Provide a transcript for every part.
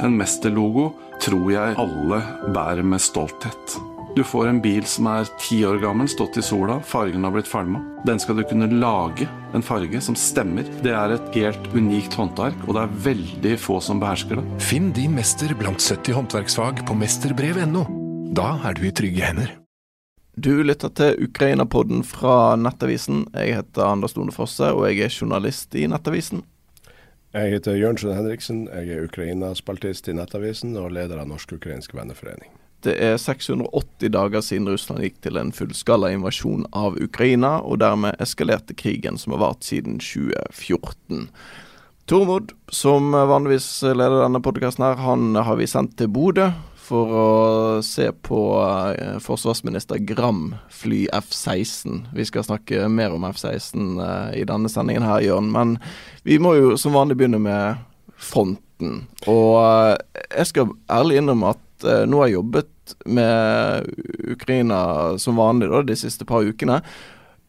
En mesterlogo tror jeg alle bærer med stolthet. Du får en bil som er ti år gammel, stått i sola, fargen har blitt falma. Den skal du kunne lage en farge som stemmer. Det er et helt unikt håndverk, og det er veldig få som behersker det. Finn din mester blant 70 håndverksfag på mesterbrev.no. Da er du i trygge hender. Du lytter til Ukraina-podden fra Nettavisen. Jeg heter Anders Lone Fosse, og jeg er journalist i Nettavisen. Jeg heter Jørnsen Henriksen. Jeg er Ukraina-spaltist i Nettavisen og leder av Norsk-ukrainsk venneforening. Det er 680 dager siden Russland gikk til en fullskala invasjon av Ukraina, og dermed eskalerte krigen som har vart siden 2014. Tormod, som vanligvis leder denne podkasten her, han har vi sendt til Bodø for å se på eh, forsvarsminister Gram fly F-16. Vi skal snakke mer om F-16 eh, i denne sendingen her, Jørn. Men vi må jo som vanlig begynne med fronten. Og eh, jeg skal ærlig innrømme at nå har jeg jobbet med Ukraina som vanlig da, de siste par ukene.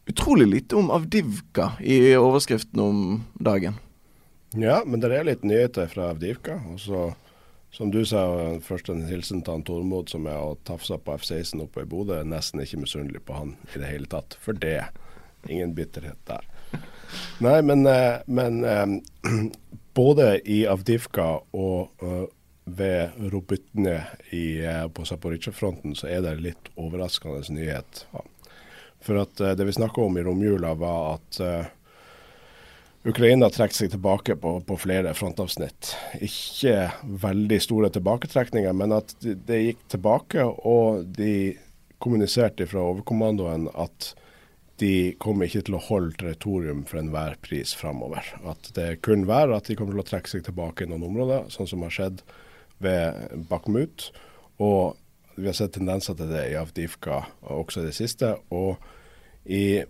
Utrolig lite om Avdivka i overskriften om dagen. Ja, men det er litt nyheter fra Avdivka. Og så, som du sa, først en hilsen til han Tormod som er og tafsa på F-16 oppe i Bodø. Nesten ikke misunnelig på han i det hele tatt. For det. Ingen bitterhet der. Nei, men, eh, men eh, både i Avdivka og ved Robytne eh, på Zaporizjzja-fronten så er det litt overraskende nyhet. For at det vi snakka om i romjula, var at Ukraina trekker seg tilbake på, på, flere frontavsnitt. Ikke veldig store tilbaketrekninger, men at det de gikk tilbake. Og de kommuniserte fra overkommandoen at de kommer ikke til å holde territorium for enhver pris framover. At det kun være at de kommer til å trekke seg tilbake i noen områder, sånn som har skjedd ved Bakhmut. Og vi har sett tendenser til det i Avdivka også i det siste. Og i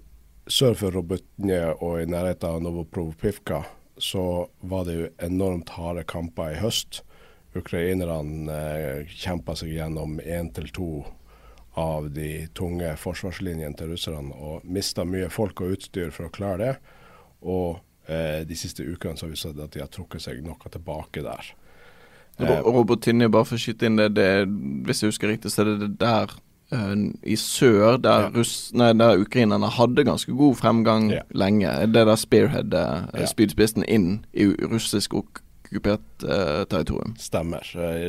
sør for Robotnje og i nærheten av Novoprovpivka så var det jo enormt harde kamper i høst. Ukrainerne eh, kjempa seg gjennom én til to av de tunge forsvarslinjene til russerne og mista mye folk og utstyr for å klare det. Og eh, de siste ukene så har vi sett at de har trukket seg noe tilbake der. Eh, Robert bare for å skyte inn det, det, hvis jeg husker riktig, så er det der i sør der, ja. der ukrainerne hadde ganske god fremgang ja. lenge. Det der Spearhead uh, ja. spydspissen inn i russisk okkupert uh, territorium. Stemmer.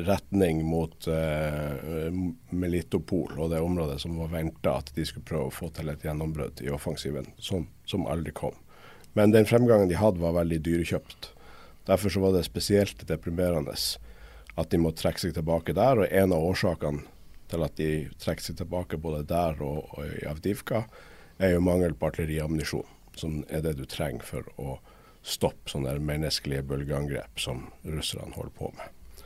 retning mot uh, Melitopol og det området som var venta at de skulle prøve å få til et gjennombrudd i offensiven, som, som aldri kom. Men den fremgangen de hadde var veldig dyrekjøpt. Derfor så var det spesielt deprimerende at de måtte trekke seg tilbake der. Og en av årsakene til at de trekker seg tilbake både der og, og i Avdivka, er jo mangel på artilleriammunisjon, som er det du trenger for å stoppe sånne menneskelige bølgeangrep som russerne holder på med.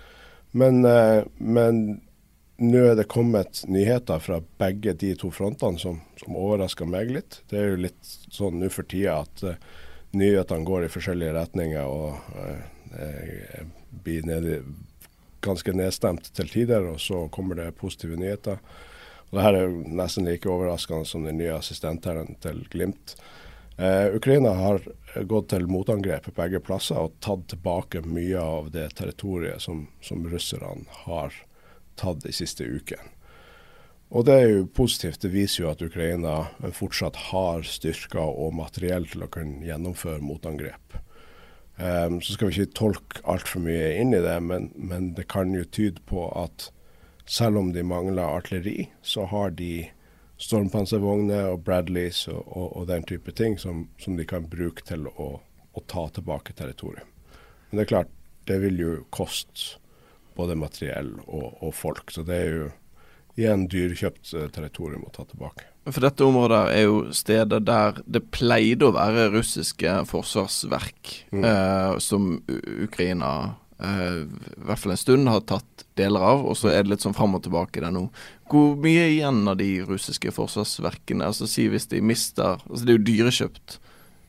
Men, eh, men nå er det kommet nyheter fra begge de to frontene som, som overrasker meg litt. Det er jo litt sånn nå for tida at uh, nyhetene går i forskjellige retninger og uh, blir nede, ganske nedstemt til tider, og så kommer det positive nyheter. Og Dette er nesten like overraskende som den nye assistentherren til Glimt. Eh, Ukraina har gått til motangrep på begge plasser og tatt tilbake mye av det territoriet som, som russerne har tatt de siste ukene. Og det er jo positivt. Det viser jo at Ukraina fortsatt har styrker og materiell til å kunne gjennomføre motangrep. Um, så skal vi ikke tolke altfor mye inn i det, men, men, det kan jo tyde på at selv om de mangler artilleri, så har de stormpanservogner og Bradleys og, og, og, den type ting som, som de kan bruke til å, å, ta tilbake territoriet. Men det er klart, det vil jo koste både materiell og, og folk. Så det er jo igjen dyrkjøpt eh, territorium å ta tilbake. For dette området er jo steder der det pleide å være russiske forsvarsverk, mm. eh, som Ukraina eh, i hvert fall en stund har tatt deler av, og så er det litt sånn fram og tilbake der nå. Hvor mye igjen av de russiske forsvarsverkene? Altså si hvis de mister altså Det er jo dyrekjøpt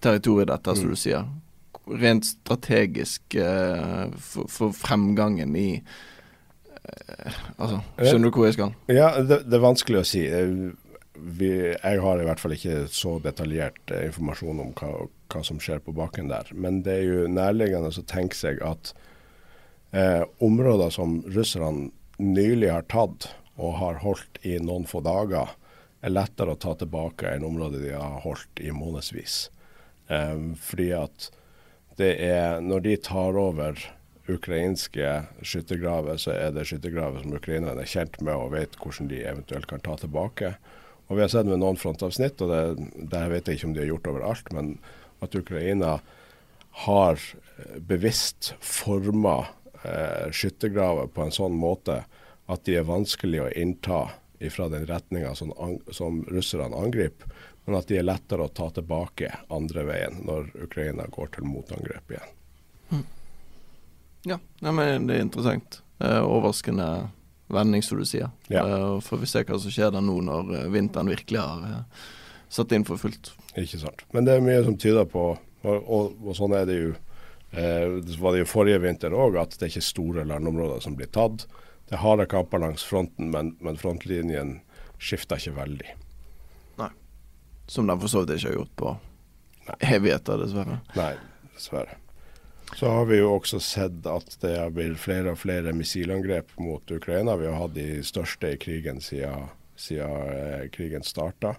territorium dette, mm. du sier. Rent strategisk eh, for, for fremgangen i altså, skjønner du hvor jeg skal? Ja, det, det er vanskelig å si. Eh, vi, jeg har i hvert fall ikke så detaljert eh, informasjon om hva, hva, som skjer på bakken der. Men det er jo nærliggende å tenke seg at eh, områder som russerne nylig har tatt og har holdt i noen få dager, er lettere å ta tilbake enn områder de har holdt i månedsvis. Eh, fordi at det er Når de tar over ukrainske skyttergraver, så er det skyttergraver som ukrainerne er kjent med og vet hvordan de eventuelt kan ta tilbake. Og Vi har sett med noen frontavsnitt, og det, det vet jeg ikke om de har gjort overalt, men at Ukraina har eh, bevisst forma eh, skyttergraver på en sånn måte at de er vanskelig å innta fra den retninga som, som russerne angriper, men at de er lettere å ta tilbake andre veien når Ukraina går til motangrep igjen. Mm. Ja, Nei, men det er interessant. Eh, overraskende vending, som du sier. Ja. Eh, får vi se hva som skjer der nå når uh, vinteren virkelig har eh, satt inn for fullt. Ikke sant. Men det er mye som tyder på, og, og, og sånn er det jo det var det jo forrige vinter òg, at det er ikke store landområder som blir tatt. Det er harde kamper langs fronten, men, men frontlinjen skifter ikke veldig. Nei. Som den for så vidt ikke har gjort på evigheter, dessverre. Nei, dessverre. Så har vi jo også sett at det blitt flere og flere missilangrep mot Ukraina. Vi har hatt de største i krigen siden, siden eh, krigen starta.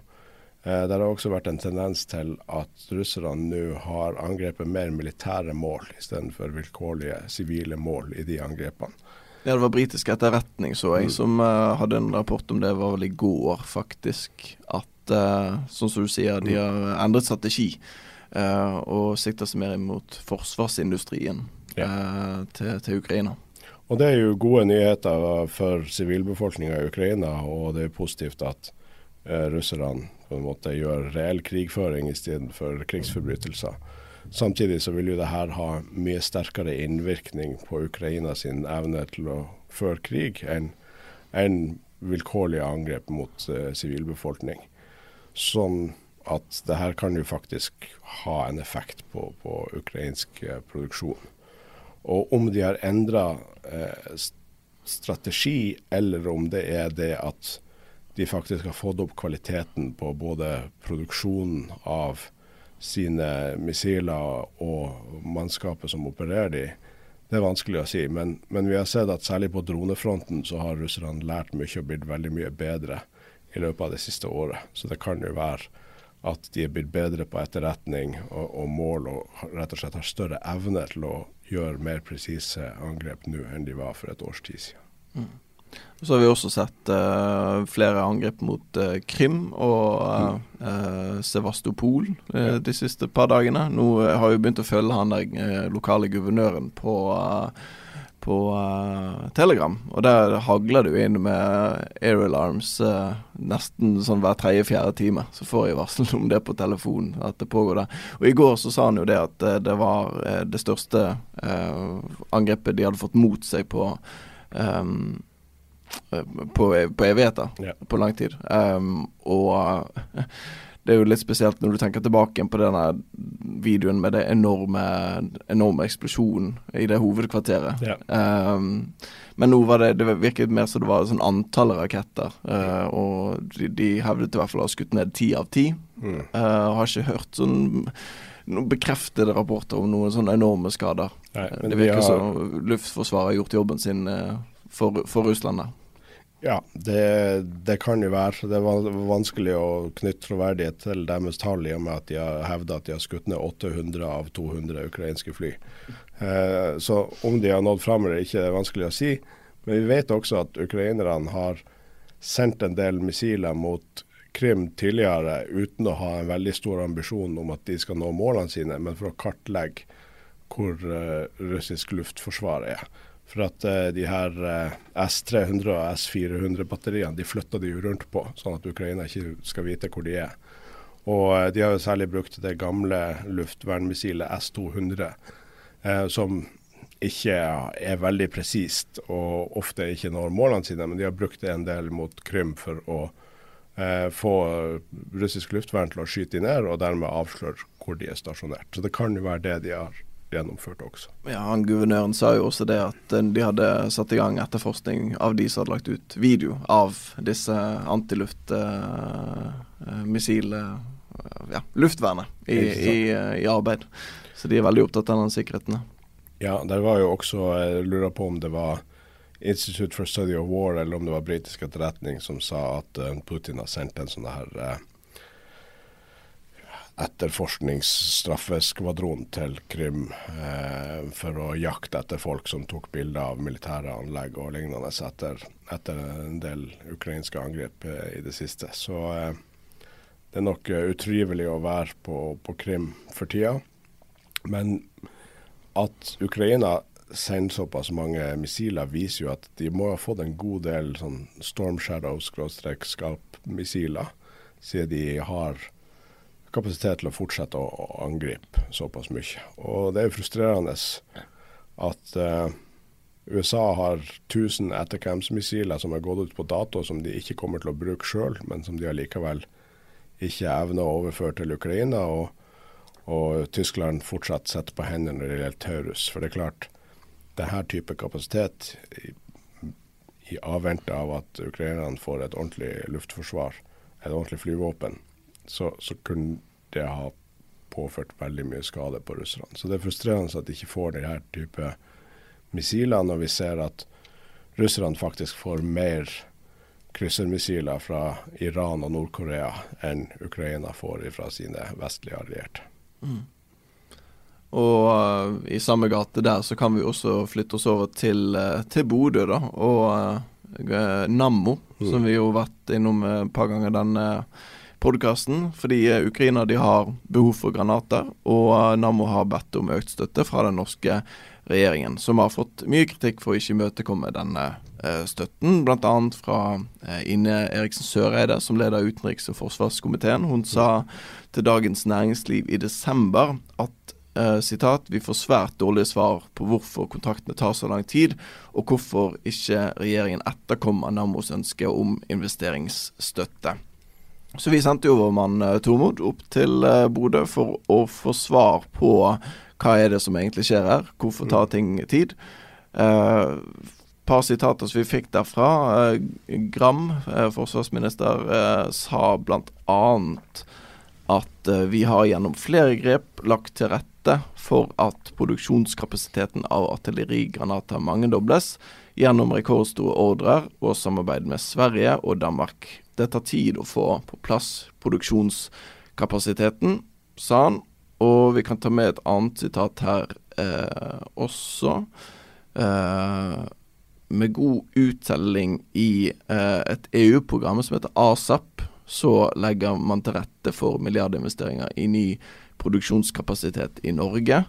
Eh, det har også vært en tendens til at russerne nå har angrepet mer militære mål istedenfor vilkårlige sivile mål i de angrepene. Ja, det var britisk etterretning, så jeg, mm. som uh, hadde en rapport om det, var vel i går, faktisk. At, uh, sånn som du sier, de mm. har endret strategi. Eh, og sikter seg mer imot forsvarsindustrien ja. Eh, til, til, Ukraina. Og Det er jo gode nyheter for sivilbefolkninga i Ukraina, og det er positivt at eh, russerne på en måte gjør reell krigføring istedenfor krigsforbrytelser. Samtidig så vil jo det her ha mye sterkere innvirkning på Ukraina sin evne til å føre krig enn en vilkårlige angrep mot sivilbefolkning. Uh, sånn at det her kan jo faktisk ha en effekt på, på ukrainsk eh, produksjon. Og om de har endra eh, strategi, eller om det er det at de faktisk har fått opp kvaliteten på både produksjonen av sine missiler og mannskapet som opererer de, det er vanskelig å si. Men, men vi har sett at særlig på dronefronten så har russerne lært mye og blitt veldig mye bedre i løpet av det siste året. Så det kan jo være at de er blitt bedre på etterretning og, og, mål, og rett og slett har større evne til å gjøre mer presise angrep nå enn de var for et års tid siden. Mm. Så har vi også sett uh, flere angrep mot uh, Krim og uh, Sevastopol de siste par dagene. Nå har vi begynt å følge han der lokale guvernøren på på uh, Telegram. Og der hagler du inn med air alarms uh, nesten sånn hver tredje-fjerde time. Så får jeg varsel om det på telefonen, at det pågår der. Og i går så sa han jo det at uh, det var det største angrepet de hadde fått mot seg på um, på, på evigheter. Yeah. På lang tid. Um, og det er jo litt spesielt når du tenker tilbake på denne videoen med det enorme, enorme eksplosjonen i det hovedkvarteret. Ja. Um, men nå var det Det virket mer som det var sånn antallet raketter. Uh, og de, de, hevdet i hvert fall å ha skutt ned ti av ti. Mm. Uh, har ikke hørt sånn noen bekreftede rapporter om noen sånne enorme skader. Nei, det virker har... som Luftforsvaret har gjort jobben sin uh, for, for Russland der. Ja, det, det, kan jo være. Det er vanskelig å knytte troverdighet til deres tall i og med at de har hevda at de har skutt ned 800 av 200 ukrainske fly. Eh, så om de har nådd fram eller ikke, er vanskelig å si. Men vi vet også at ukrainerne har sendt en del missiler mot Krim tidligere uten å ha en veldig stor ambisjon om at de skal nå målene sine, men for å kartlegge hvor eh, russisk luftforsvar er. For at uh, de her uh, S300 og S400-batteriene de flytter de jo rundt på, sånn at Ukraina ikke skal vite hvor de er. Og uh, de har jo særlig brukt det gamle luftvernmissilet S200, som ikke er veldig presist og ofte ikke når målene sine, men de har brukt det en del mot Krym for å få russisk luftvern til å skyte de ned, og dermed avsløre hvor de er stasjonert. Så det kan jo være det de har gjennomført også. Ja, han Guvernøren sa jo også det at eh, de hadde satt i gang etterforskning av de som hadde lagt ut video av disse antiluftmissilene, Uh, ja, luftvernet i, i, i, arbeid. Så de er veldig opptatt av den sikkerheten. Ja, der var jo også Jeg lurer på om det var Institute for Study of War eller om det var britisk etterretning som sa at Putin har sendt en sånn her etterforskningsstraffeskvadron til Krim eh, for å jakte etter folk som tok bilder av militære anlegg og lignende etter, etter en del ukrainske angrep i det siste. Så det er nok utrivelig å være på, på Krim for tida. Men at Ukraina sender såpass mange missiler, viser jo at de må ha fått en god del sånn Storm Shadow-skap-missiler, siden de har kapasitet til å fortsette å, angripe såpass mye. Og det er frustrerende at uh, USA har 1000 etterkampsmissiler som har gått ut på dato, som de ikke kommer til å bruke sjøl, men som de allikevel ikke evner å overføre til Ukraina. og og Tyskland fortsatt sitter på hendene når det gjelder Taurus. For det er klart, denne type kapasitet, i, i avvente av at ukrainerne får et ordentlig luftforsvar, et ordentlig flyvåpen, så, så kunne det ha påført veldig mye skade på russerne. Så det er frustrerende at de ikke får denne type missiler, når vi ser at russerne faktisk får mer kryssermissiler fra Iran og Nord-Korea enn Ukraina får fra sine vestlige allierte. Mm. Og uh, i samme gate der så kan vi også flytte oss over til, uh, til Bodø, da. Og uh, Nammo, mm. som vi jo har vært innom et par ganger denne podkasten. Fordi Ukraina de har behov for granater, og Nammo har bedt om økt støtte fra den norske regjeringen, som har fått mye kritikk for å ikke imøtekomme denne støtten, bl.a. fra Ine Eriksen Søreide, som leder utenriks- og forsvarskomiteen. Hun sa til Dagens Næringsliv i desember at sitat, Vi får svært dårlige svar på hvorfor kontraktene tar så lang tid, og hvorfor ikke regjeringen etterkommer Nammos ønske om investeringsstøtte. Så vi sendte jo vår mann uh, Tormod opp til uh, Bodø for å få svar på hva er det som egentlig skjer her, hvorfor tar ting tid. Eh, par sitater som vi fikk derfra. Gram, forsvarsminister, sa blant annet at vi har gjennom flere grep lagt til rette for at produksjonskapasiteten av artillerigranater mangedobles gjennom rekordstore ordrer og samarbeid med Sverige og Danmark. Det tar tid å få på plass produksjonskapasiteten, sa han. Og vi kan ta med et annet sitat her eh, også. Eh, med god uttelling i eh, et EU-program som heter ASAP, så legger man til rette for milliardinvesteringer i ny produksjonskapasitet i Norge.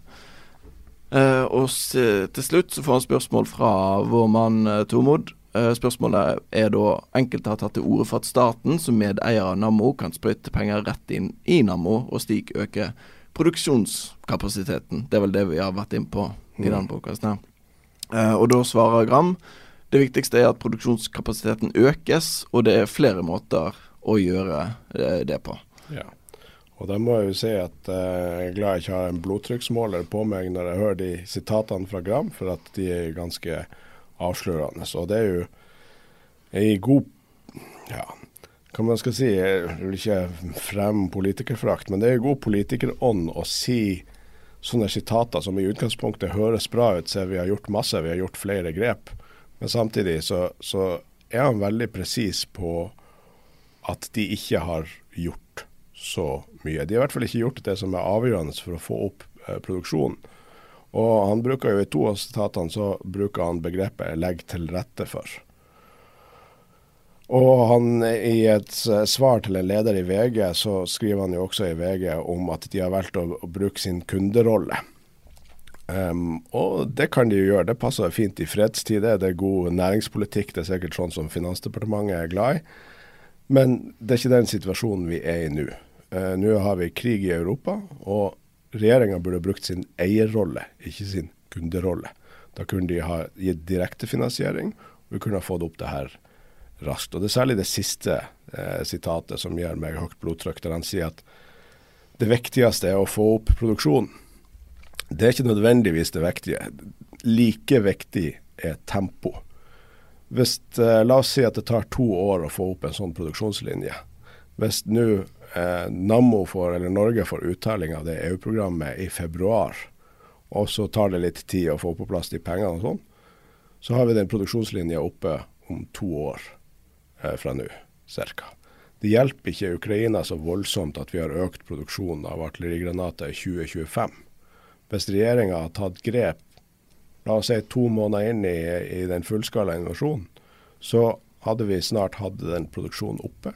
Uh, og til slutt så får han spørsmål fra vår mann uh, Tormod. Uh, spørsmålet er da enkelte har tatt til orde for at staten som medeier av Nammo kan sprøyte penger rett inn i Nammo, og slik øke produksjonskapasiteten. Det er vel det vi har vært inn på i mm. denne podkasten her. og da svarer Gram det viktigste er at produksjonskapasiteten økes, og det er flere måter å gjøre det på. Ja. Og da må jeg jo si at uh, jeg er glad jeg ikke har en blodtrykksmåler på meg når jeg hører de sitatene fra Gram, for at de er ganske avslørende. Så det er jo ei god ja, hva man skal si, jeg vil ikke fremme politikerforakt, men det er jo god politikerånd å si sånne sitater som i utgangspunktet høres bra ut, se vi har gjort masse, vi har gjort flere grep. Men samtidig så, så er han veldig presis på at de ikke har gjort så mye. De har i hvert fall ikke gjort det som er avgjørende for å få opp eh, produksjonen. Og han bruker jo i to av sitatene så bruker han begrepet 'legg til rette for'. Og han i et svar til en leder i VG, så skriver han jo også i VG om at de har valgt å, å bruke sin kunderolle. Um, og det kan de jo gjøre, det passer fint i fredstid. Det er god næringspolitikk, det er sikkert sånn som Finansdepartementet er glad i. Men det er ikke den situasjonen vi er i nå. Uh, Nå har vi krig i Europa, og regjeringa burde brukt sin eierrolle, ikke sin kunderolle. Da kunne de ha gitt direktefinansiering, og vi kunne ha fått opp det her raskt. Og Det er særlig det siste eh, sitatet som gir meg høyt blodtrykk, der han sier at det viktigste er å få opp produksjonen. Det er ikke nødvendigvis det viktige. Like viktig er tempo. Hvis, eh, la oss si at det tar to år å få opp en sånn produksjonslinje. Hvis nå eh, Nammo får, eller Norge får uttaling av det EU-programmet i februar, og så tar det litt tid å få på plass de pengene og sånn, så har vi den produksjonslinja oppe om to år eh, fra nå, ca. Det hjelper ikke Ukraina så voldsomt at vi har økt produksjonen av artillerigranater i 2025. Hvis regjeringa har tatt grep la oss si to måneder inn i, i den fullskala invasjonen, så hadde vi snart hatt den produksjonen oppe.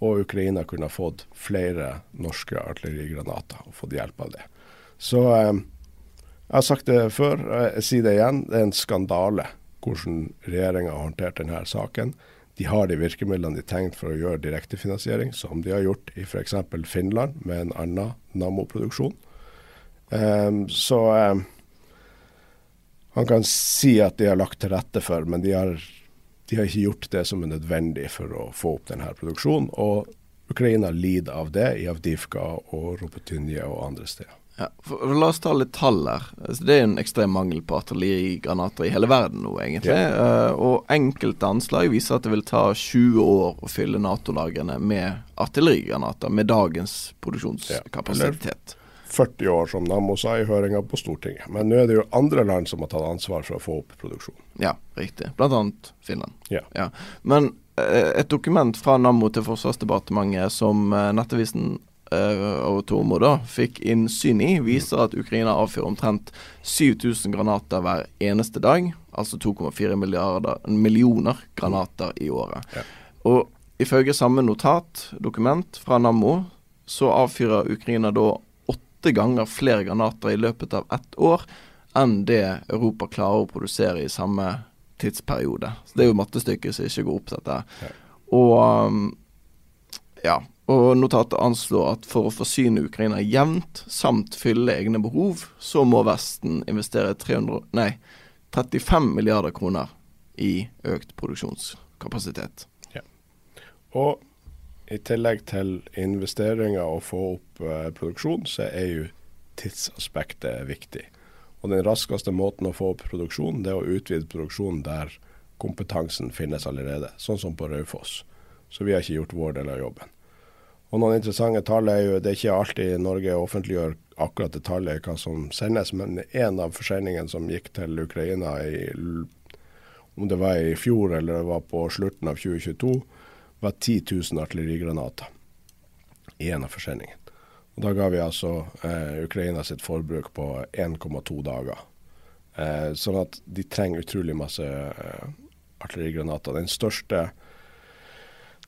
Og Ukraina kunne ha fått flere norske artillerigranater og fått hjelp av det. Så eh, jeg har sagt det før, jeg sier det igjen. Det er en skandale hvordan regjeringa har håndtert denne saken. De har de virkemidlene de tenkt for å gjøre direktefinansiering, som de har gjort i f.eks. Finland med en annen Nammo-produksjon. Um, så um, han kan si at de har lagt til rette for, men de har, de har ikke gjort det som er nødvendig for å få opp denne produksjonen. Og Ukraina lider av det i Avdivka og Ropetynje og andre steder. Ja, for, la oss ta litt tall her. Altså, det er en ekstrem mangel på artillerigranater i hele verden nå, egentlig. Ja. Uh, og enkelte anslag viser at det vil ta 20 år å fylle Nato-lagrene med artillerigranater med dagens produksjonskapasitet. Ja, 40 år, som Nammo sa i høringa på Stortinget. Men nå er det jo andre land som har tatt ansvar for å få opp produksjonen. Ja, riktig. Annet Finland. Ja. ja. Men eh, et dokument fra Nammo til Forsvarsdepartementet som eh, Nettavisen eh, og Tormo da fikk innsyn i, viser at Ukraina avfyrer omtrent 7000 granater hver eneste dag. Altså 2,4 millioner granater i året. Ja. Og ifølge samme notat, dokument fra Nammo, så avfyrer Ukraina da åtte ganger flere granater i løpet av ett år enn det Europa klarer å produsere i samme tidsperiode. Så Det er jo mattestykket som ikke går opp, dette. Og um, ja, og notatet anslår at for å forsyne Ukraina jevnt, samt fylle egne behov, så må Vesten investere 300, nei, 35 milliarder kroner i økt produksjonskapasitet. Ja. Og i tillegg til investeringer og få opp eh, produksjon, så er jo tidsaspektet viktig. Og den raskeste måten å få opp produksjon, det er å utvide produksjonen der kompetansen finnes allerede, sånn som på Raufoss. Så vi har ikke gjort vår del av jobben. Og noen interessante tall er jo, Det er ikke alltid Norge offentliggjør akkurat det tallet hva som sendes, men en av forsendingene som gikk til Ukraina i, om det var i fjor eller det var på slutten av 2022, var 10 000 artillerigranater i en av forsendingene. Og Da ga vi altså eh, Ukraina sitt forbruk på 1,2 dager. Eh, sånn at de trenger utrolig masse eh, artillerigranater. Den største,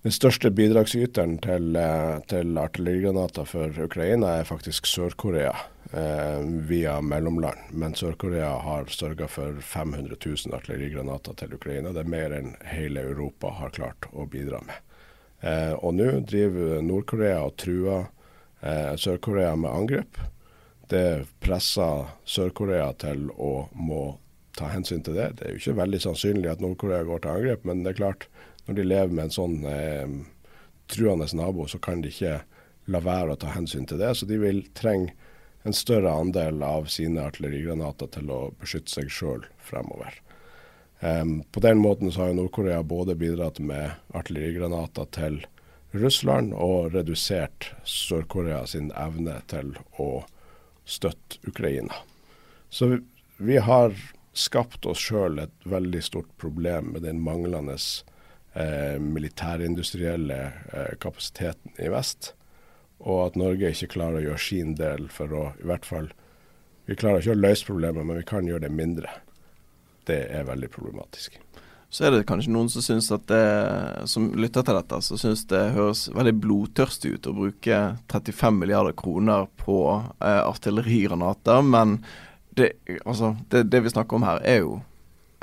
den største bidragsyteren til, eh, til, artillerigranater for Ukraina er faktisk Sør-Korea eh, via mellomland. Men Sør-Korea har sørga for 500 000 artillerigranater til Ukraina. Det er mer enn hele Europa har klart å bidra med. Eh, og nå driver Nord-Korea og truer eh, Sør-Korea med angrep. Det presser Sør-Korea til å må ta hensyn til det. Det er jo ikke veldig sannsynlig at Nord-Korea går til angrep, men det er klart, når de lever med en sånn eh, truende nabo, så kan de ikke la være å ta hensyn til det. Så de vil trenge en større andel av sine artillerigranater til å beskytte seg sjøl fremover. Um, på den måten så har Nord-Korea både bidratt med artillerigranater til Russland og redusert Sør-Korea sin evne til å støtte Ukraina. Så vi, vi har skapt oss sjøl et veldig stort problem med den manglende eh, militærindustrielle eh, kapasiteten i vest. Og at Norge ikke klarer å gjøre sin del for å i hvert fall Vi klarer ikke å løse problemet, men vi kan gjøre det mindre. Det er veldig problematisk så er det kanskje noen som synes at det, som lytter til dette, som syns det høres veldig blodtørstig ut å bruke 35 milliarder kroner på eh, artillerigranater. Men det, altså, det, det, vi snakker om her, er jo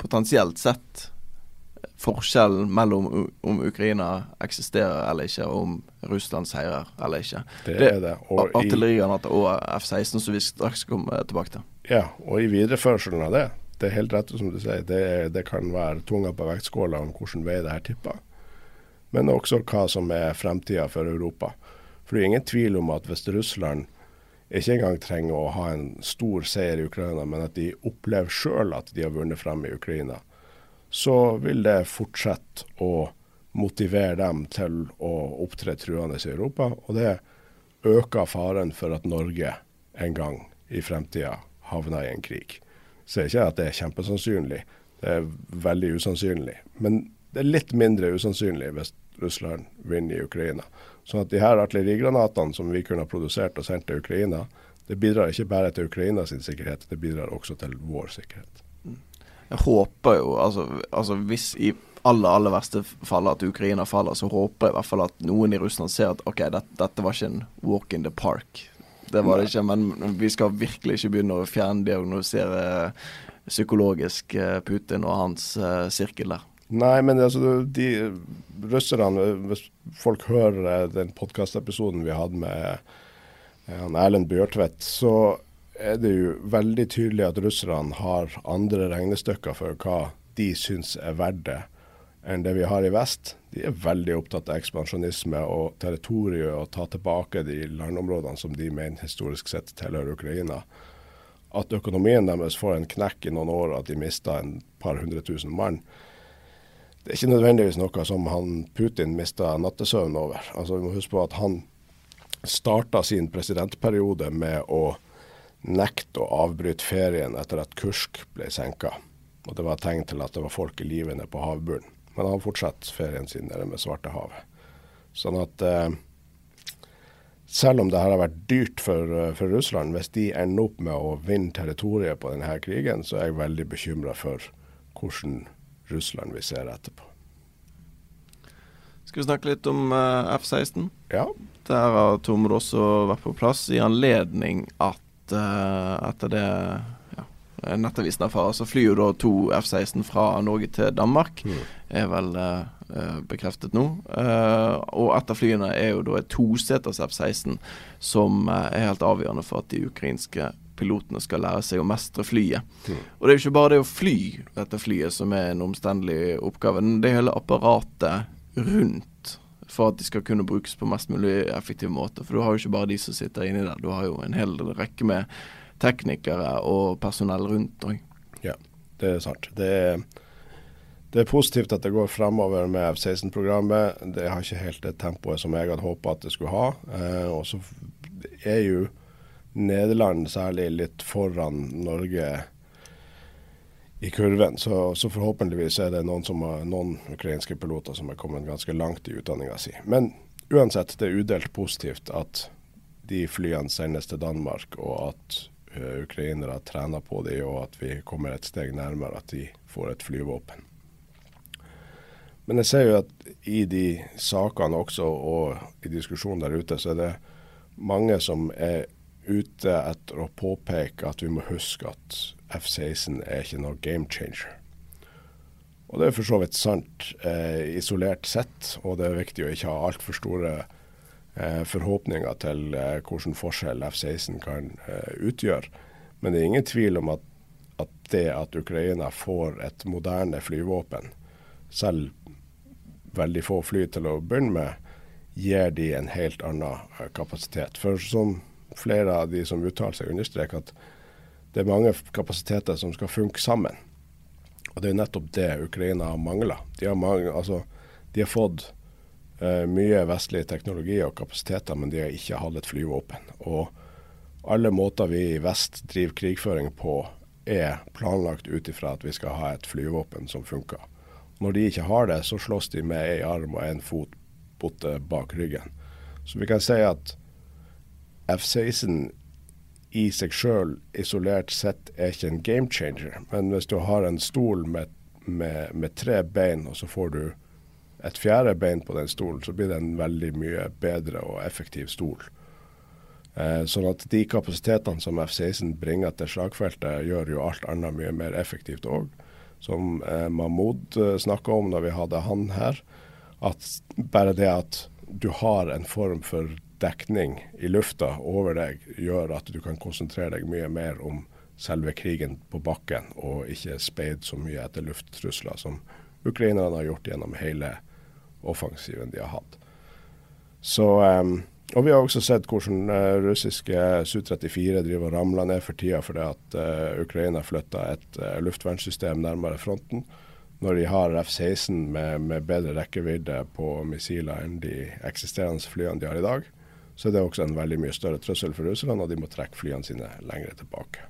potensielt sett forskjellen mellom om Ukraina eksisterer eller ikke, og om Russland seirer eller ikke. Det, det er det. Og artillerigranater og F-16, som vi straks kommer tilbake til. Ja, og i videreførselen av det det er helt rett som du sier, det, det kan være tunga på vektskåla om hvilken vei det her tipper. Men også hva som er fremtida for Europa. For det er ingen tvil om at hvis Russland ikke engang trenger å ha en stor seier i Ukraina, men at de opplever sjøl at de har vunnet frem i Ukraina, så vil det fortsette å motivere dem til å opptre truende i Europa. Og det øker faren for at Norge en gang i fremtida havner i en krig. Så jeg ikke at det er kjempesannsynlig, det er veldig usannsynlig. Men det er litt mindre usannsynlig hvis Russland vinner i Ukraina. Så at de her artillerigranatene som vi kunne ha produsert og sendt til Ukraina, det bidrar ikke bare til Ukrainas sikkerhet, det bidrar også til vår sikkerhet. Jeg håper jo, altså, altså hvis i aller aller verste fall at Ukraina faller, så håper jeg i hvert fall at noen i Russland ser at OK, dette, dette var ikke en walk in the park. Det var det ikke, men vi skal virkelig ikke begynne å fjerndiagnosere psykologisk eh, Putin og hans uh, sirkel der. Nei, men altså, de russerne Hvis folk hører den podkastepisoden vi hadde med Erlend Bjørtvedt, så er det jo veldig tydelig at russerne har andre regnestykker for hva de syns er verdt det, enn det vi har i vest. De er veldig opptatt av ekspansjonisme og territoriet og ta tilbake de landområdene som de mener historisk sett tilhører Ukraina. At økonomien deres får en knekk i noen år, at de mister en par hundre tusen mann. Det er ikke nødvendigvis noe som han Putin mista nattesøvn over. Altså Vi må huske på at han starta sin presidentperiode med å nekte å avbryte ferien etter at Kursk ble senka. Og det var tegn til at det var folk i live nede på havbunnen. Men han fortsatte ferien sin nede med Svartehavet. Sånn at eh, selv om det her har vært dyrt for, eh, for, Russland, hvis de ender opp med å vinne territoriet på denne krigen, så er jeg veldig bekymra for hvordan Russland vi ser etterpå. Skal vi snakke litt om uh, F-16? Ja. Der har Tormod også vært på plass i anledning at etter det ja, Nettavisen erfarer, så flyr jo da to F-16 fra Norge til Danmark. Mm. Er vel uh, bekreftet nå. Og et av flyene er jo da et toseters F-16, som er helt avgjørende for at de ukrainske pilotene skal lære seg å mestre flyet. Mm. Og det er jo ikke bare det å fly dette flyet som er en omstendelig oppgave. Det er hele apparatet rundt for at de skal kunne brukes på mest mulig effektiv måte. For du har jo ikke bare de som sitter inni der, du har jo en hel rekke med teknikere og personell rundt òg. Ja, det er sant. Det er, det er, positivt at det går fremover med F-16-programmet. Det har ikke helt det tempoet som jeg hadde håpa at det skulle ha. Eh, og så er jo Nederland særlig litt foran Norge i kurven. Så, så, forhåpentligvis er det noen, har, noen, ukrainske piloter som er kommet ganske langt i utdanninga si. Men uansett, det er udelt positivt at de flyene sendes til Danmark, og at uh, ukrainere trener på det, og at vi kommer et steg nærmere at de får et flyvåpen. Men jeg ser jo at i de sakene også, og i diskusjonen der ute, så er det mange som er ute etter å påpeke at vi må huske at F-16 er ikke noe game changer. Og det er for så vidt sant eh, isolert sett, og det er viktig å ikke ha altfor store Eh, forhåpninger til eh, hvilken forskjell F-16 kan eh, utgjøre. Men det er ingen tvil om at, at, det at Ukraina får et moderne flyvåpen, selv veldig få fly til å begynne med, gir de en helt annen kapasitet. For som flere av de som uttaler seg, understreker at det er mange kapasiteter som skal funke sammen. Og det er nettopp det Ukraina har mangla. De, altså, de har fått uh, mye vestlig teknologi og kapasiteter, men de har ikke hatt et flyvåpen. Og alle måter vi i vest driver krigføring på, er planlagt ut ifra at vi skal ha et flyvåpen som funker. Når de ikke har det, så slåss de med én arm og én fot borte bak ryggen. Så vi kan si at F-16 i seg sjøl isolert sett er ikke en game changer. Men hvis du har en stol med, med, med tre bein, og så får du et fjerde bein på den stolen, så blir det en veldig mye bedre og effektiv stol. Eh, sånn at de kapasitetene som F-16 bringer til slagfeltet, gjør jo alt annet mye mer effektivt òg. Som eh, Mahmoud eh, snakka om når vi hadde han her, at bare det at du har en form for dekning i lufta over deg, gjør at du kan konsentrere deg mye mer om selve krigen på bakken, og ikke speid så mye etter lufttrusler som ukrainerne har gjort gjennom hele offensiven de har hatt. Så, um, og vi har også sett hvordan uh, russiske Su-34 driver og ramler ned for tida fordi at uh, Ukraina flytta et uh, luftvernsystem nærmere fronten. Når de har F-16 med, med, bedre rekkevidde på missiler enn de eksisterende flyene de har i dag, så er det også en veldig mye større trussel for Russland, og de må trekke flyene sine lenger tilbake.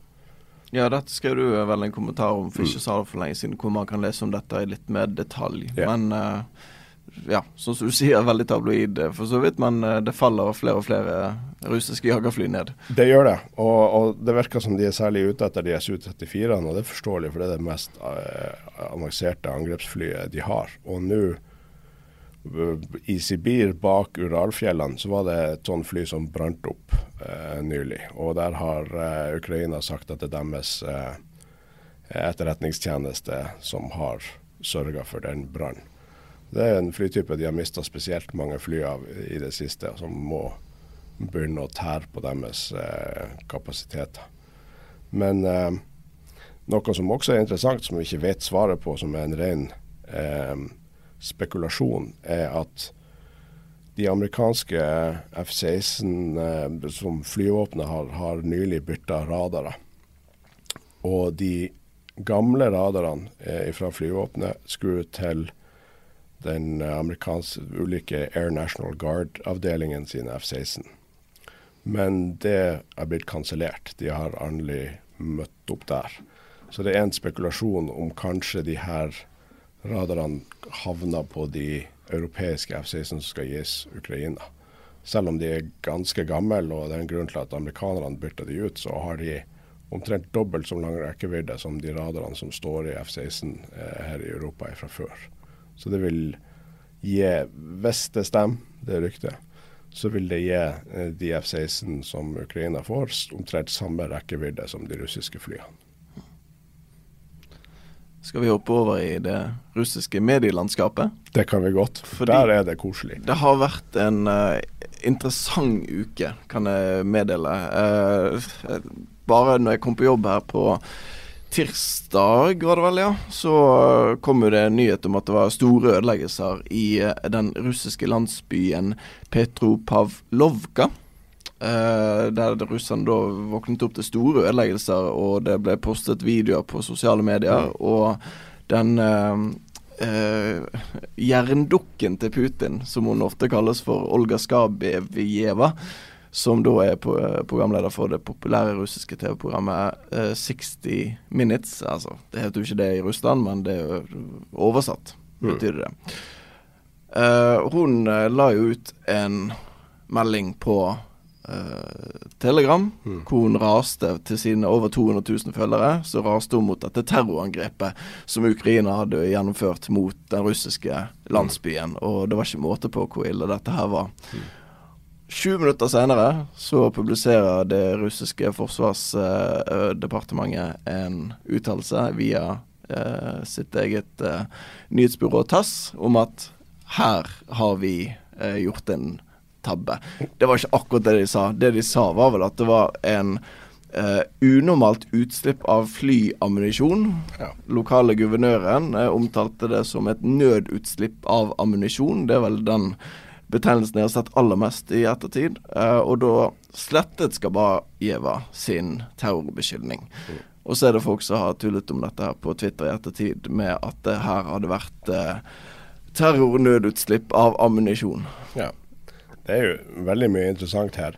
Ja, dette skrev du vel en kommentar om for ikke så for lenge siden, hvor man kan lese om dette i litt mer detalj. Ja. Men uh, ja, som du sier, veldig tabloid eh, for så vidt. Men eh, det faller flere og flere russiske jagerfly ned. Det gjør det, og, og det virker som de er særlig ute etter de Su-34-ene, og det er forståelig, for det er det mest uh, avanserte angrepsflyet de har. Og nå, eh, i Sibir, bak Uralfjellene, så var det et sånt fly som brant opp eh, nylig. Og der har eh, Ukraina sagt at det er deres eh, etterretningstjeneste som har sørga for den brannen. Det er en flytype de har mista spesielt mange fly av i det siste, som må begynne å tære på deres eh, kapasiteter. Men eh, noe som også er interessant, som vi ikke vet svaret på, som er en ren eh, spekulasjon, er at de amerikanske F-16 eh, som flyvåpenet har, har nylig bytta radarer. Og de gamle radarene eh, fra flyvåpenet skulle til den amerikanske ulike Air National Guard-avdelingen sin F-16. Men det er blitt kansellert. De har aldri møtt opp der. Så det er en spekulasjon om kanskje de her radarene havner på de europeiske F-16 som skal gis Ukraina. Selv om de er ganske gamle, og det er en grunn til at amerikanerne bytta de ut, så har de omtrent dobbelt så lang rekkevidde som de radarene som står i F-16 eh, her i Europa fra før. Så det vil gi, hvis det stemmer, det ryktet, så vil det gi eh, de F-16 som Ukraina får, omtrent samme rekkevidde som de russiske flyene. Skal vi hoppe over i det russiske medielandskapet? Det kan vi godt. Fordi- Der er det koselig. Det har vært en uh, interessant uke, kan jeg meddele. Uh, bare når jeg kom på jobb her på tirsdag, var det vel, ja, så kom jo det en nyhet om at det var store ødeleggelser i eh, den russiske landsbyen Petropavlovka. Uh, der russerne da våknet opp til store ødeleggelser, og det ble postet videoer på sosiale medier. Og den uh, uh, jerndukken til Putin, som hun ofte kalles for Olga Skabevjeva, som da er på, programleder for det populære russiske TV-programmet 60 Minutes. Altså, det heter jo ikke det i Russland, men det er jo oversatt, betyr det. hun la jo ut en melding på Uh, Telegram, mm. hvor hun raste til sine over 200 000 følgere. Så raste hun mot dette terrorangrepet som Ukraina hadde gjennomført mot den russiske landsbyen. Mm. Og det var ikke måte på hvor ille dette her var. Mm. Sju minutter senere så publiserer det russiske forsvarsdepartementet uh, en uttalelse via uh, sitt eget nyhetsbyrå TASS om at her har vi gjort en tabbe. Det var ikke akkurat det de sa. Det de sa, var vel at det var en eh, unormalt utslipp av flyammunisjon. Ja. Lokale guvernøren eh, omtalte det som et nødutslipp av ammunisjon. Det er vel den betegnelsen jeg har sett aller mest i ettertid. Eh, og da slettet Skabajeva sin terrorbeskyldning. Mm. Og så er det folk som har tullet om dette her på Twitter i ettertid med at det her hadde vært terrornødutslipp av ammunisjon. Ja. Det er jo veldig mye interessant her.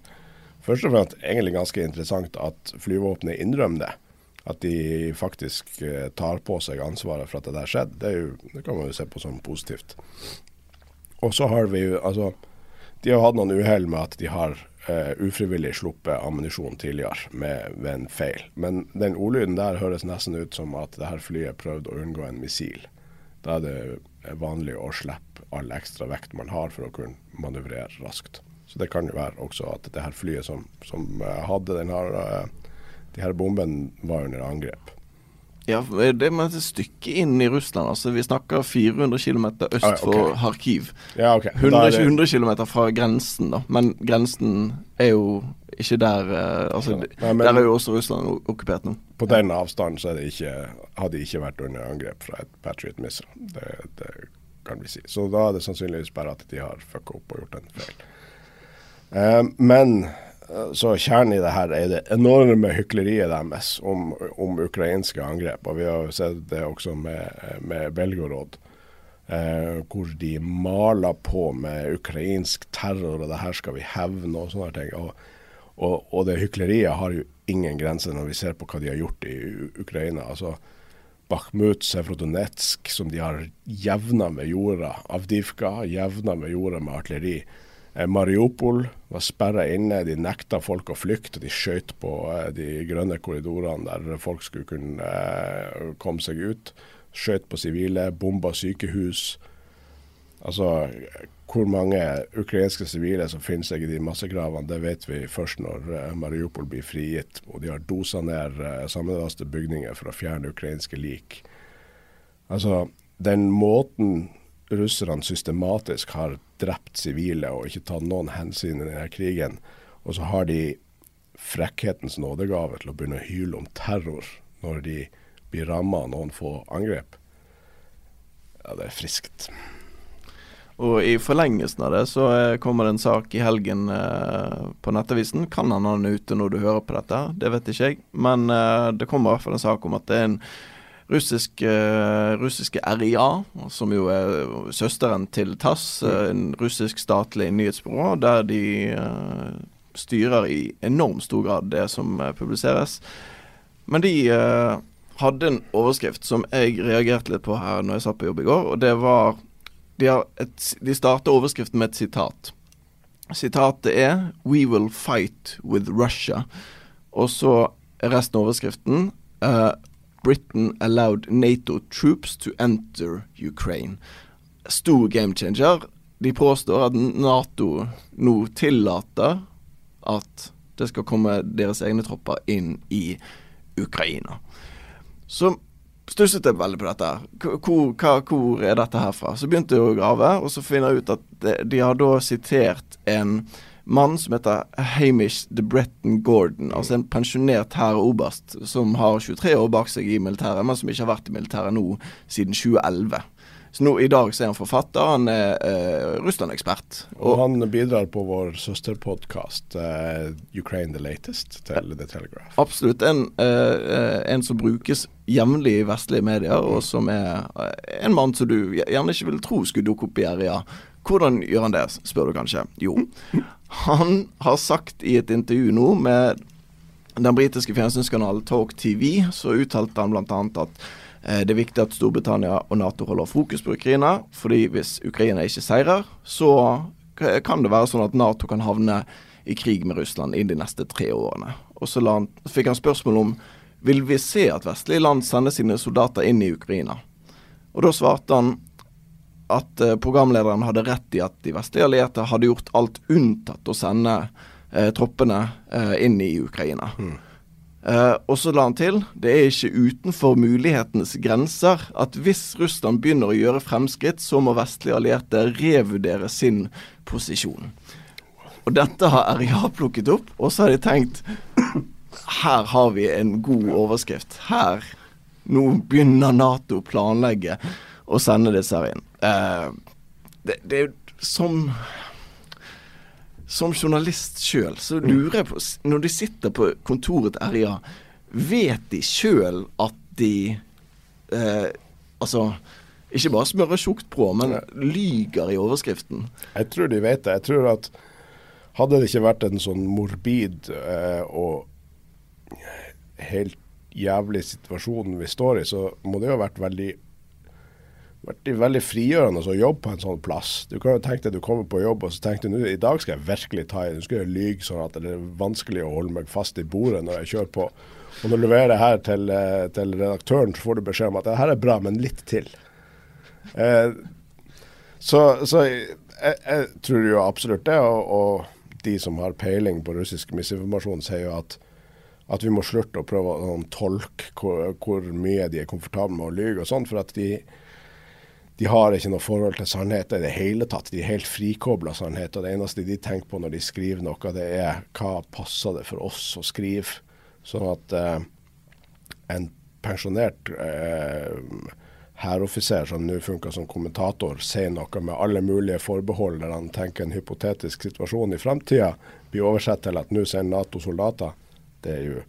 Først og fremst egentlig ganske interessant at flyvåpenet innrømmer det. At de faktisk eh, tar på seg ansvaret for at det der skjedde. Det, jo, det kan man jo se på som positivt. Og så har vi jo altså De har hatt noen uhell med at de har uh, ufrivillig sluppet ammunisjon tidligere med, ved en feil. Men den ordlyden der høres nesten ut som at det her flyet prøvde å unngå en missil. Da er det vanlig å slippe all ekstra vekt man har for å kunne manøvrere raskt. Så det kan jo være også at det her flyet som, som eh, hadde den her, eh, de her bomben, var under angrep. Ja, det er et stykke inn i Russland. altså Vi snakker 400 km øst ah, okay. for Kharkiv. Ja, okay. 100, det... 100 km fra grensen, da. Men grensen er jo ikke der uh, altså, ja, men, Der er jo også Russland okkupert nå. På den avstanden så det ikke, hadde de ikke vært under angrep fra et Patriot Missile. Det, det kan vi si. Så da er det sannsynligvis bare at de har fucka opp og gjort en feil. Eh, men uh, så kjernen i det her er det enorme hykleriet deres om, om, ukrainske angrep. Og vi har jo sett det også med, med Belgorod. Eh, hvor de maler på med ukrainsk terror, og det her skal vi hevne og sånne ting. Og, Og, og det hykleriet har jo ingen grenser når vi ser på hva de har gjort i Ukraina. altså Bakhmut, Sevrodonetsk, som de har jevna med jorda. Avdivka jevna med jorda med artilleri. Eh, Mariupol var sperra inne, de nekta folk å flykte. De skjøt på eh, de grønne korridorene der folk skulle kunne eh, komme seg ut. Skjøt på sivile, bomba sykehus. Altså, hvor mange ukrainske sivile som finner seg i de massegravene, det vet vi først når uh, Mariupol blir frigitt. Og de har dosa ned sammenlaste bygninger for å fjerne ukrainske lik. Altså, den måten russerne systematisk har drept sivile og ikke tatt noen hensyn i denne krigen, og så har de frekkhetens nådegave til å begynne å hyle om terror når de blir ramma av noen få angrep. Ja, det er friskt. Og i forlengelsen av det så eh, kommer det en sak i helgen eh, på Nettavisen. Kan han ha den ute når du hører på dette? Det vet ikke jeg. Men eh, det kommer i hvert fall en sak om at det er en russisk, eh, russiske RIA, som jo er søsteren til TASS, eh, en russisk statlig nyhetsbyrå, der de eh, styrer i enormt stor grad det som publiseres. Men de hadde en overskrift som jeg reagerte litt på her når jeg satt på jobb i går, og det var de, et, de starter overskriften med et sitat. Sitatet er 'We will fight with Russia'. Og så er resten av overskriften uh, 'Britain allowed NATO troops to enter Ukraine'. Stor game changer. De påstår at Nato nå tillater at det skal komme deres egne tropper inn i Ukraina. Så stusset jeg veldig på dette. Hvor, hva, hvor, er dette her fra? Så begynte jeg å grave, og så finner jeg ut at de, de har da sitert en mann som heter Hamish de Bretton Gordon, altså en pensjonert hæroberst som har 23 år bak seg i militæret, men som ikke har vært i militæret nå siden 2011. Så nå I dag så er han forfatter, han er uh, Russland-ekspert. Og, og, han bidrar på vår søsterpodkast uh, Ukraine the Latest til The Telegraph. Absolutt. En, uh, en som brukes jevnlig i vestlige medier, og som er en mann som du gjerne ikke vil tro skulle dukke opp i RIA. Hvordan gjør han det, spør du kanskje. Jo, han har sagt i et intervju nå med den britiske fjernsynskanalen Talk TV, så uttalte han bl.a. at Eh, det er viktig at Storbritannia og Nato holder fokus på Ukraina, fordi hvis Ukraina ikke seirer, så kan det være sånn at Nato kan havne i krig med Russland i de neste tre årene. Og så han, fikk han spørsmål om vil vi se at vestlige land sender sine soldater inn i Ukraina. Og da svarte han at eh, programlederen hadde rett i at de vestlige allierte hadde gjort alt unntatt å sende eh, troppene eh, inn i Ukraina. Mm. Eh, og så la han til det er ikke utenfor mulighetenes grenser at hvis Russland begynner å gjøre fremskritt, så må vestlige allierte revurdere sin posisjon. Og dette har RIA plukket opp, og så har de tenkt her har vi en god overskrift. Her Nå begynner Nato å planlegge å sende disse her inn. Uh, det, det er som som journalist sjøl, så mm. lurer jeg på Når de sitter på kontoret til RIA, vet de sjøl at de uh, Altså ikke bare smører tjukt på, men lyger i overskriften? Jeg tror de vet det. Jeg tror at hadde det ikke vært en sånn morbid eh, og helt jævlig situasjonen vi står i, så må det jo ha vært veldig vært veldig frigjørende å jobbe på en sånn plass. Du kan jo tenke deg du kommer på jobb og så tenker du i dag skal jeg virkelig ta i, nå skal jeg lyge sånn at det er vanskelig å holde meg fast i bordet når jeg kjører på. Og når du leverer det her til, eh, til, redaktøren, så får du beskjed om at det her er bra, men litt til. Eh, så, så jeg, jeg, tror jo absolutt det. Og, og, de som har peiling på russisk misinformasjon, sier jo at, at vi må slutte å prøve å tolke hvor, hvor, mye de er komfortable med å lyge og sånn. For at de, de har ikke noe forhold til sannhet i det hele tatt. De er helt frikobla sannhet. Og det eneste de tenker på når de skriver noe, det er hva passer det for oss å skrive. Sånn at eh, en pensjonert eh, som nå funker som kommentator, sier noe med alle mulige forbehold der han tenker en hypotetisk situasjon i framtida, blir oversett til at nå sender Nato soldater. Det er jo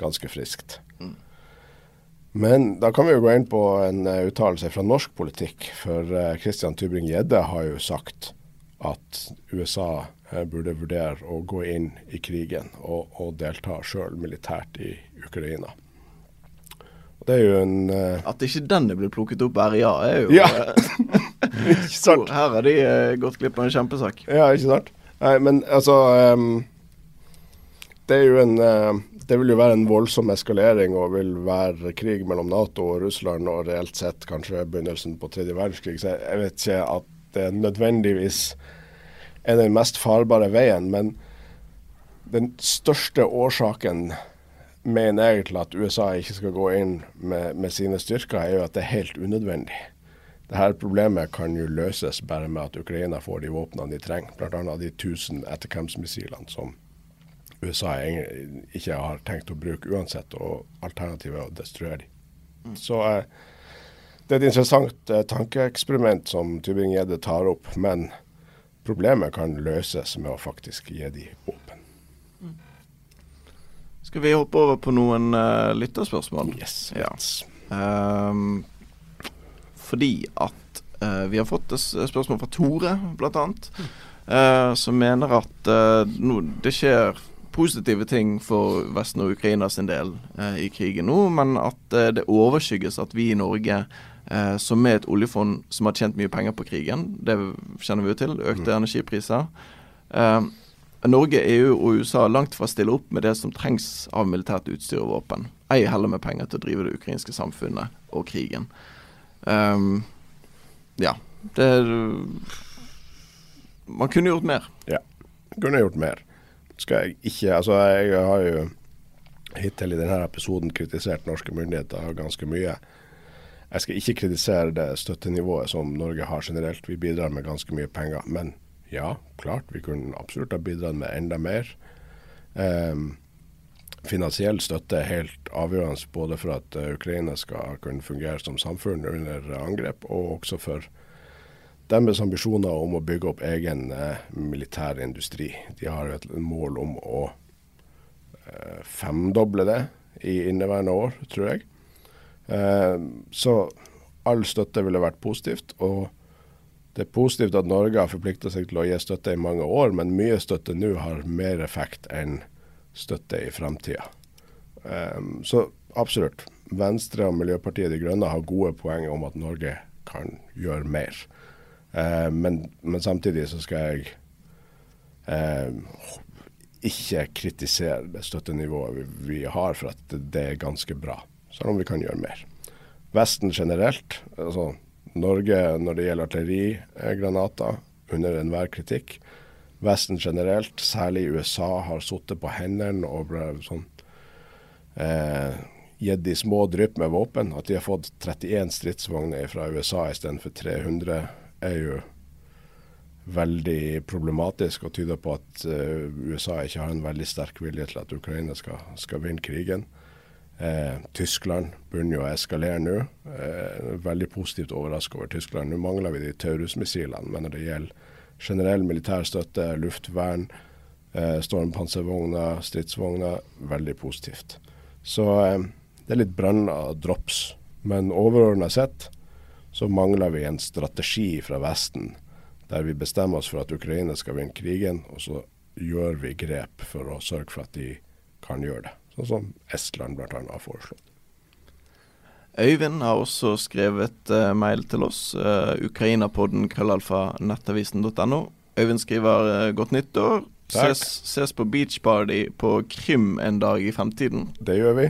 ganske friskt. Mm. Men da kan vi jo gå inn på en uh, uttalelse fra norsk politikk. For uh, Christian Tybring-Gjedde har jo sagt at USA eh, burde vurdere å gå inn i krigen og, og delta sjøl militært i Ukraina. Det er jo en uh... At ikke den er blitt plukket opp her, ja, er jo Ja. eh, Ikke sant? Her har de uh, gått glipp av en kjempesak. Ja, ikke sant? Nei, men altså ehm, Det er jo en eh, Det vil jo være en voldsom eskalering og vil være krig mellom Nato og Russland og reelt sett kanskje begynnelsen på tredje verdenskrig. Så jeg, vet ikke at det nødvendigvis er den mest farbare veien. Men den største årsaken mener jeg til at USA ikke skal gå inn med, med sine styrker, er jo at det er helt unødvendig. Dette problemet kan jo løses bare med at Ukraina får de våpnene de trenger, bl.a. de 1000 etterkampsmissilene som USA ikke har tenkt å bruke uansett, og alternativet er å destruere dem. Så eh, det er et interessant eh, tankeeksperiment som Tybring-Gjedde tar opp, men problemet kan løses med å faktisk gi de våpen. Skal vi hoppe over på noen uh, lytterspørsmål? Yes. Ja. Ehm, fordi at uh, vi har fått et spørsmål fra Tore, blant annet. uh, som mener at uh, no, det skjer positive ting for Vesten og Ukraina sin del eh, i krigen nå, men at eh, det overskygges at vi i Norge, eh, som er et oljefond som har tjent mye penger på krigen, det kjenner vi jo til, økte energipriser. Eh, Norge, EU og USA langt fra stiller opp med det som trengs av militært utstyr og våpen. Ei heller med penger til å drive det ukrainske samfunnet og krigen. Um, ja. Det Man kunne gjort mer. Ja, Kunne gjort mer. Skal jeg ikke Altså, jeg har jo hittil i denne episoden kritisert norske myndigheter ganske mye. Jeg skal ikke kritisere det støttenivået som Norge har generelt. Vi bidrar med ganske mye penger. Men ja, klart, vi kunne absolutt ha bidratt med enda mer. Um, finansiell støtte er helt avgjørende både for at eh, Ukraina skal kunne fungere som samfunn under angrep, og også for deres ambisjoner om å bygge opp egen eh, militær industri. De har et mål om å eh, femdoble det i inneværende år, tror jeg. Eh, så all støtte ville vært positivt. Og det er positivt at Norge har forplikta seg til å gi støtte i mange år, men mye støtte nå har mer effekt enn støtte i framtida. Um, så absolutt. Venstre og Miljøpartiet De Grønne har gode poeng om at Norge kan gjøre mer. Eh, men, men samtidig så skal jeg eh, ikke kritisere det støttenivået vi, vi har, for at det, er ganske bra. Selv om vi kan gjøre mer. Vesten generelt, altså Norge når det gjelder artillerigranater, under enhver kritikk. Vesten generelt, særlig USA, har sittet på hendene og ble sånn eh, gitt de små drypp med våpen. At de har fått 31 stridsvogner fra USA istedenfor 300, er jo veldig problematisk og tyder på at eh, USA ikke har en veldig sterk vilje til at Ukraina skal, skal vinne krigen. Eh, Tyskland begynner jo å eskalere nå. Eh, veldig positivt overrasket over Tyskland. Nå mangler vi de Taurus-missilene, men når det gjelder generell militær støtte, luftvern, eh, stormpanservogner, stridsvogner, veldig positivt. Så eh, det er litt branna drops. Men overordna sett så mangler vi en strategi fra Vesten der vi bestemmer oss for at Ukraina skal vinne krigen, og så gjør vi grep for å sørge for at de kan gjøre det. Sånn som Estland bl.a. har foreslått. Øyvind har også skrevet uh, mail til oss. Uh, Ukrainapodden krøllalfa nettavisen.no. Øyvind skriver uh, godt nyttår. Ses, ses på beachparty på Krim en dag i fremtiden. Det gjør vi.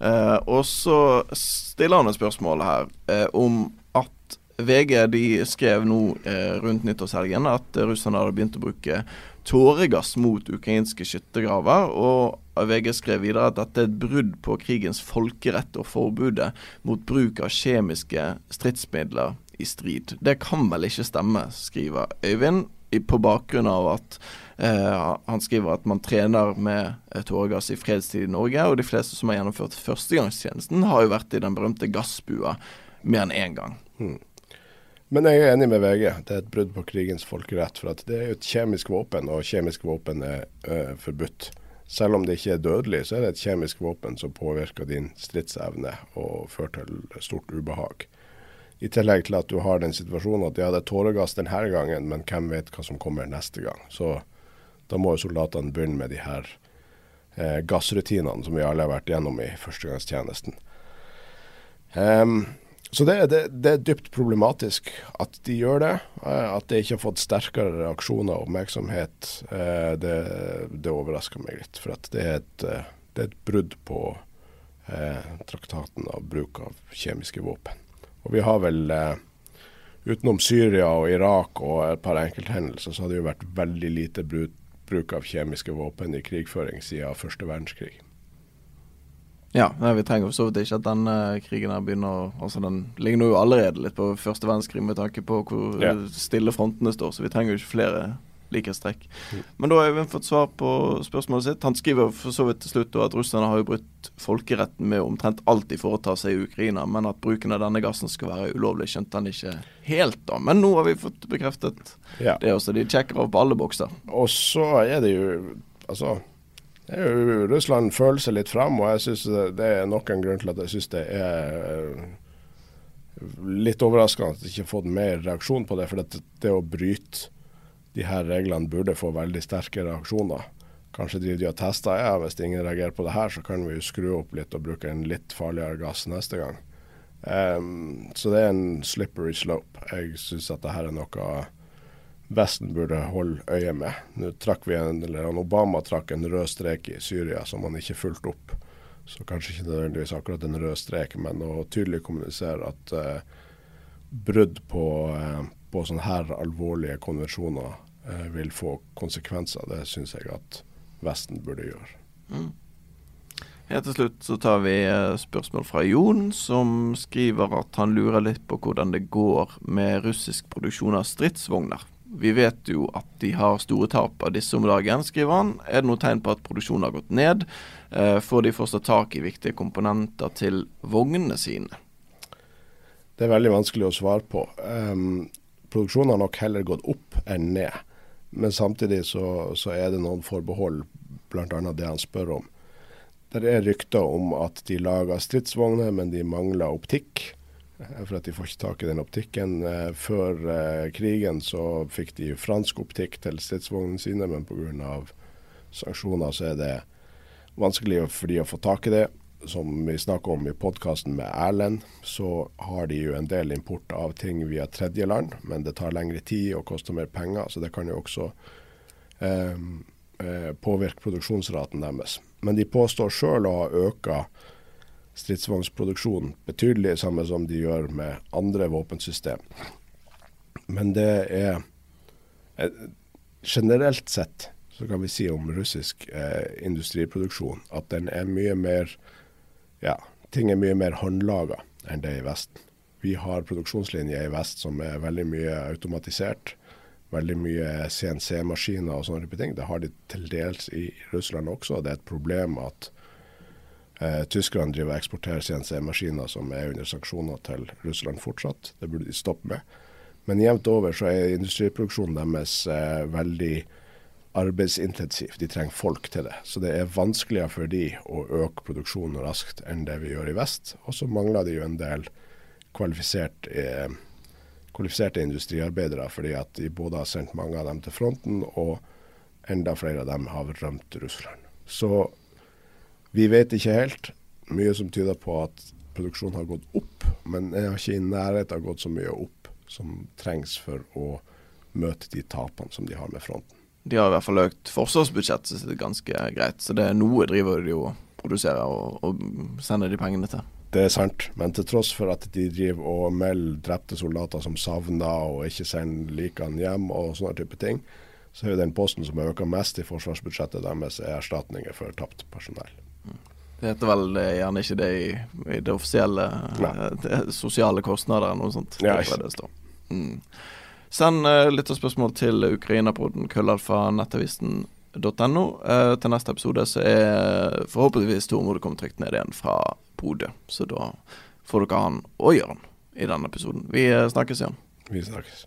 Eh, og så stiller han et spørsmål her eh, om at VG de skrev nå eh, rundt nyttårshelgen at russerne hadde begynt å bruke tåregass mot ukrainske skyttergraver. Og VG skrev videre at dette er et brudd på krigens folkerett og forbudet mot bruk av kjemiske stridsmidler i strid. Det kan vel ikke stemme, skriver Øyvind, på bakgrunn av at han skriver at man trener med eh, tåregass i fredstid i Norge, og de fleste som har gjennomført førstegangstjenesten, har jo vært i den berømte gassbua mer enn én gang. Men jeg er enig med VG. Det er et brudd på krigens folkerett. For at det er jo et kjemisk våpen, og kjemisk våpen er uh, forbudt. Selv om det ikke er dødelig, så er det et kjemisk våpen som påvirker din stridsevne og fører til stort ubehag. I tillegg til at du har den situasjonen at ja, det er tåregass denne gangen, men hvem vet hva som kommer neste gang. Så da må jo soldatene begynne med de her eh, gassrutinene som vi alle har vært gjennom i førstegangstjenesten. Um, så det, det, det, er dypt problematisk at de gjør det. Eh, at det ikke har fått sterkere reaksjoner og oppmerksomhet, eh, det, det, overrasker meg litt. For det er, et, eh, det, er et, brudd på eh, traktaten av bruk av kjemiske våpen. Og vi har vel, eh, utenom Syria og Irak og et par enkelthendelser, så har det jo vært veldig lite bruk, bruk av kjemiske våpen i krigføring siden første verdenskrig. Ja, vi trenger for så vidt ikke at denne krigen her begynner Altså Den ligner jo allerede litt på første verdenskrig med tanke på hvor ja. stille frontene står, så vi trenger jo ikke flere likhetstrekk. Men da har vi fått svar på spørsmålet sitt. Han skriver for så vidt til slutt at russerne har jo brutt folkeretten med omtrent alt de foretar seg i Ukraina, men at bruken av denne gassen skal være ulovlig, skjønte han ikke helt da. Men nå har vi fått bekreftet ja. det også. De sjekker av på alle bokser. Og så er det jo Altså Russland føler seg litt fram, og jeg synes det er nok en grunn til at jeg synes det er eh, litt overraskende at de ikke har fått mer reaksjon på det. For det, det å bryte de her reglene burde få veldig sterke reaksjoner. Kanskje driver de og tester ja, hvis ingen reagerer på det her, så kan vi jo skru opp litt og bruke en litt farligere gass neste gang. Um, så det er en slippery slope. Jeg syns at det her er noe Vesten burde holde øye med. Nå trakk vi en, eller Obama trakk en rød strek i Syria som han ikke fulgte opp. Så kanskje ikke nødvendigvis akkurat en rød strek, men å tydelig kommunisere at uh, brudd på, uh, på sånne her alvorlige konvensjoner vil få konsekvenser, det syns jeg at Vesten burde gjøre. Mm. Helt til slutt så tar vi spørsmål fra Jon, som skriver at han lurer litt på hvordan det går med russisk produksjon av stridsvogner. Vi vet jo at de har store tap av disse om dagen, skriver han. Er det noe tegn på at produksjonen har gått ned? Eh, får de fortsatt tak i viktige komponenter til vognene sine? Det er veldig vanskelig å svare på. Um, produksjonen har nok heller gått opp enn ned. Men samtidig så, så er det noen forbehold, bl.a. det han spør om. Det er rykter om at de lager stridsvogner, men de mangler optikk. Eh, for at de får ikke tak i den optikken. Eh, før eh, krigen så fikk de fransk optikk til stridsvognene sine, men pga. sanksjoner så er det vanskelig for de å få tak i det. Som vi snakker om i podkasten med Erlend, så har de jo en del import av ting via tredjeland, men det tar lengre tid og koster mer penger, så det kan jo også eh, påvirke produksjonsraten deres. Men de påstår sjøl å ha øka stridsvognproduksjonen betydelig, samme som de gjør med andre våpensystem. Men det er eh, Generelt sett så kan vi si om russisk eh, industriproduksjon at den er mye mer Ja, ting er mye mer håndlaga enn det i Vesten. Vi har produksjonslinjer i vest som er veldig mye automatisert. Veldig mye CNC-maskiner og sånne type ting. Det har de til dels i Russland også. Det er et problem at Eh, Tyskerne driver og eksporterer CNC-maskiner som er under sanksjoner til Russland fortsatt. Det burde de stoppe med. Men jevnt over så er industriproduksjonen deres eh, veldig arbeidsintensiv. De trenger folk til det. Så det er vanskeligere for de å øke produksjonen raskt enn det vi gjør i vest. Og så mangler de jo en del kvalifisert, eh, kvalifiserte industriarbeidere, fordi at de både har sendt mange av dem til fronten, og enda flere av dem har rømt Russland. Så vi vet ikke helt. Mye som tyder på at produksjonen har gått opp, men den har ikke i nærheten gått så mye opp som trengs for å møte de tapene som de har med fronten. De har i hvert fall økt forsvarsbudsjettet sitt ganske greit, så det er noe driver de jo produserer og, og sender de pengene til. Det er sant, men til tross for at de driver og melder drepte soldater som savner og ikke sender likene hjem og sånne type ting, så er jo den posten som har økt mest i forsvarsbudsjettet deres, er erstatninger for tapt personell. Det heter vel det, gjerne ikke det i, i det offisielle eh, det, sosiale kostnader eller noe sånt. Ja, ikke. Det står. Mm. Send uh, litt av spørsmål til ukrainapoden krøllalfa.nettavisen.no. Uh, til neste episode så er forhåpentligvis Tormod kommet trygt ned igjen fra Bodø. Så da får dere han og Jørn i denne episoden. Vi snakkes igjen. Vi snakkes.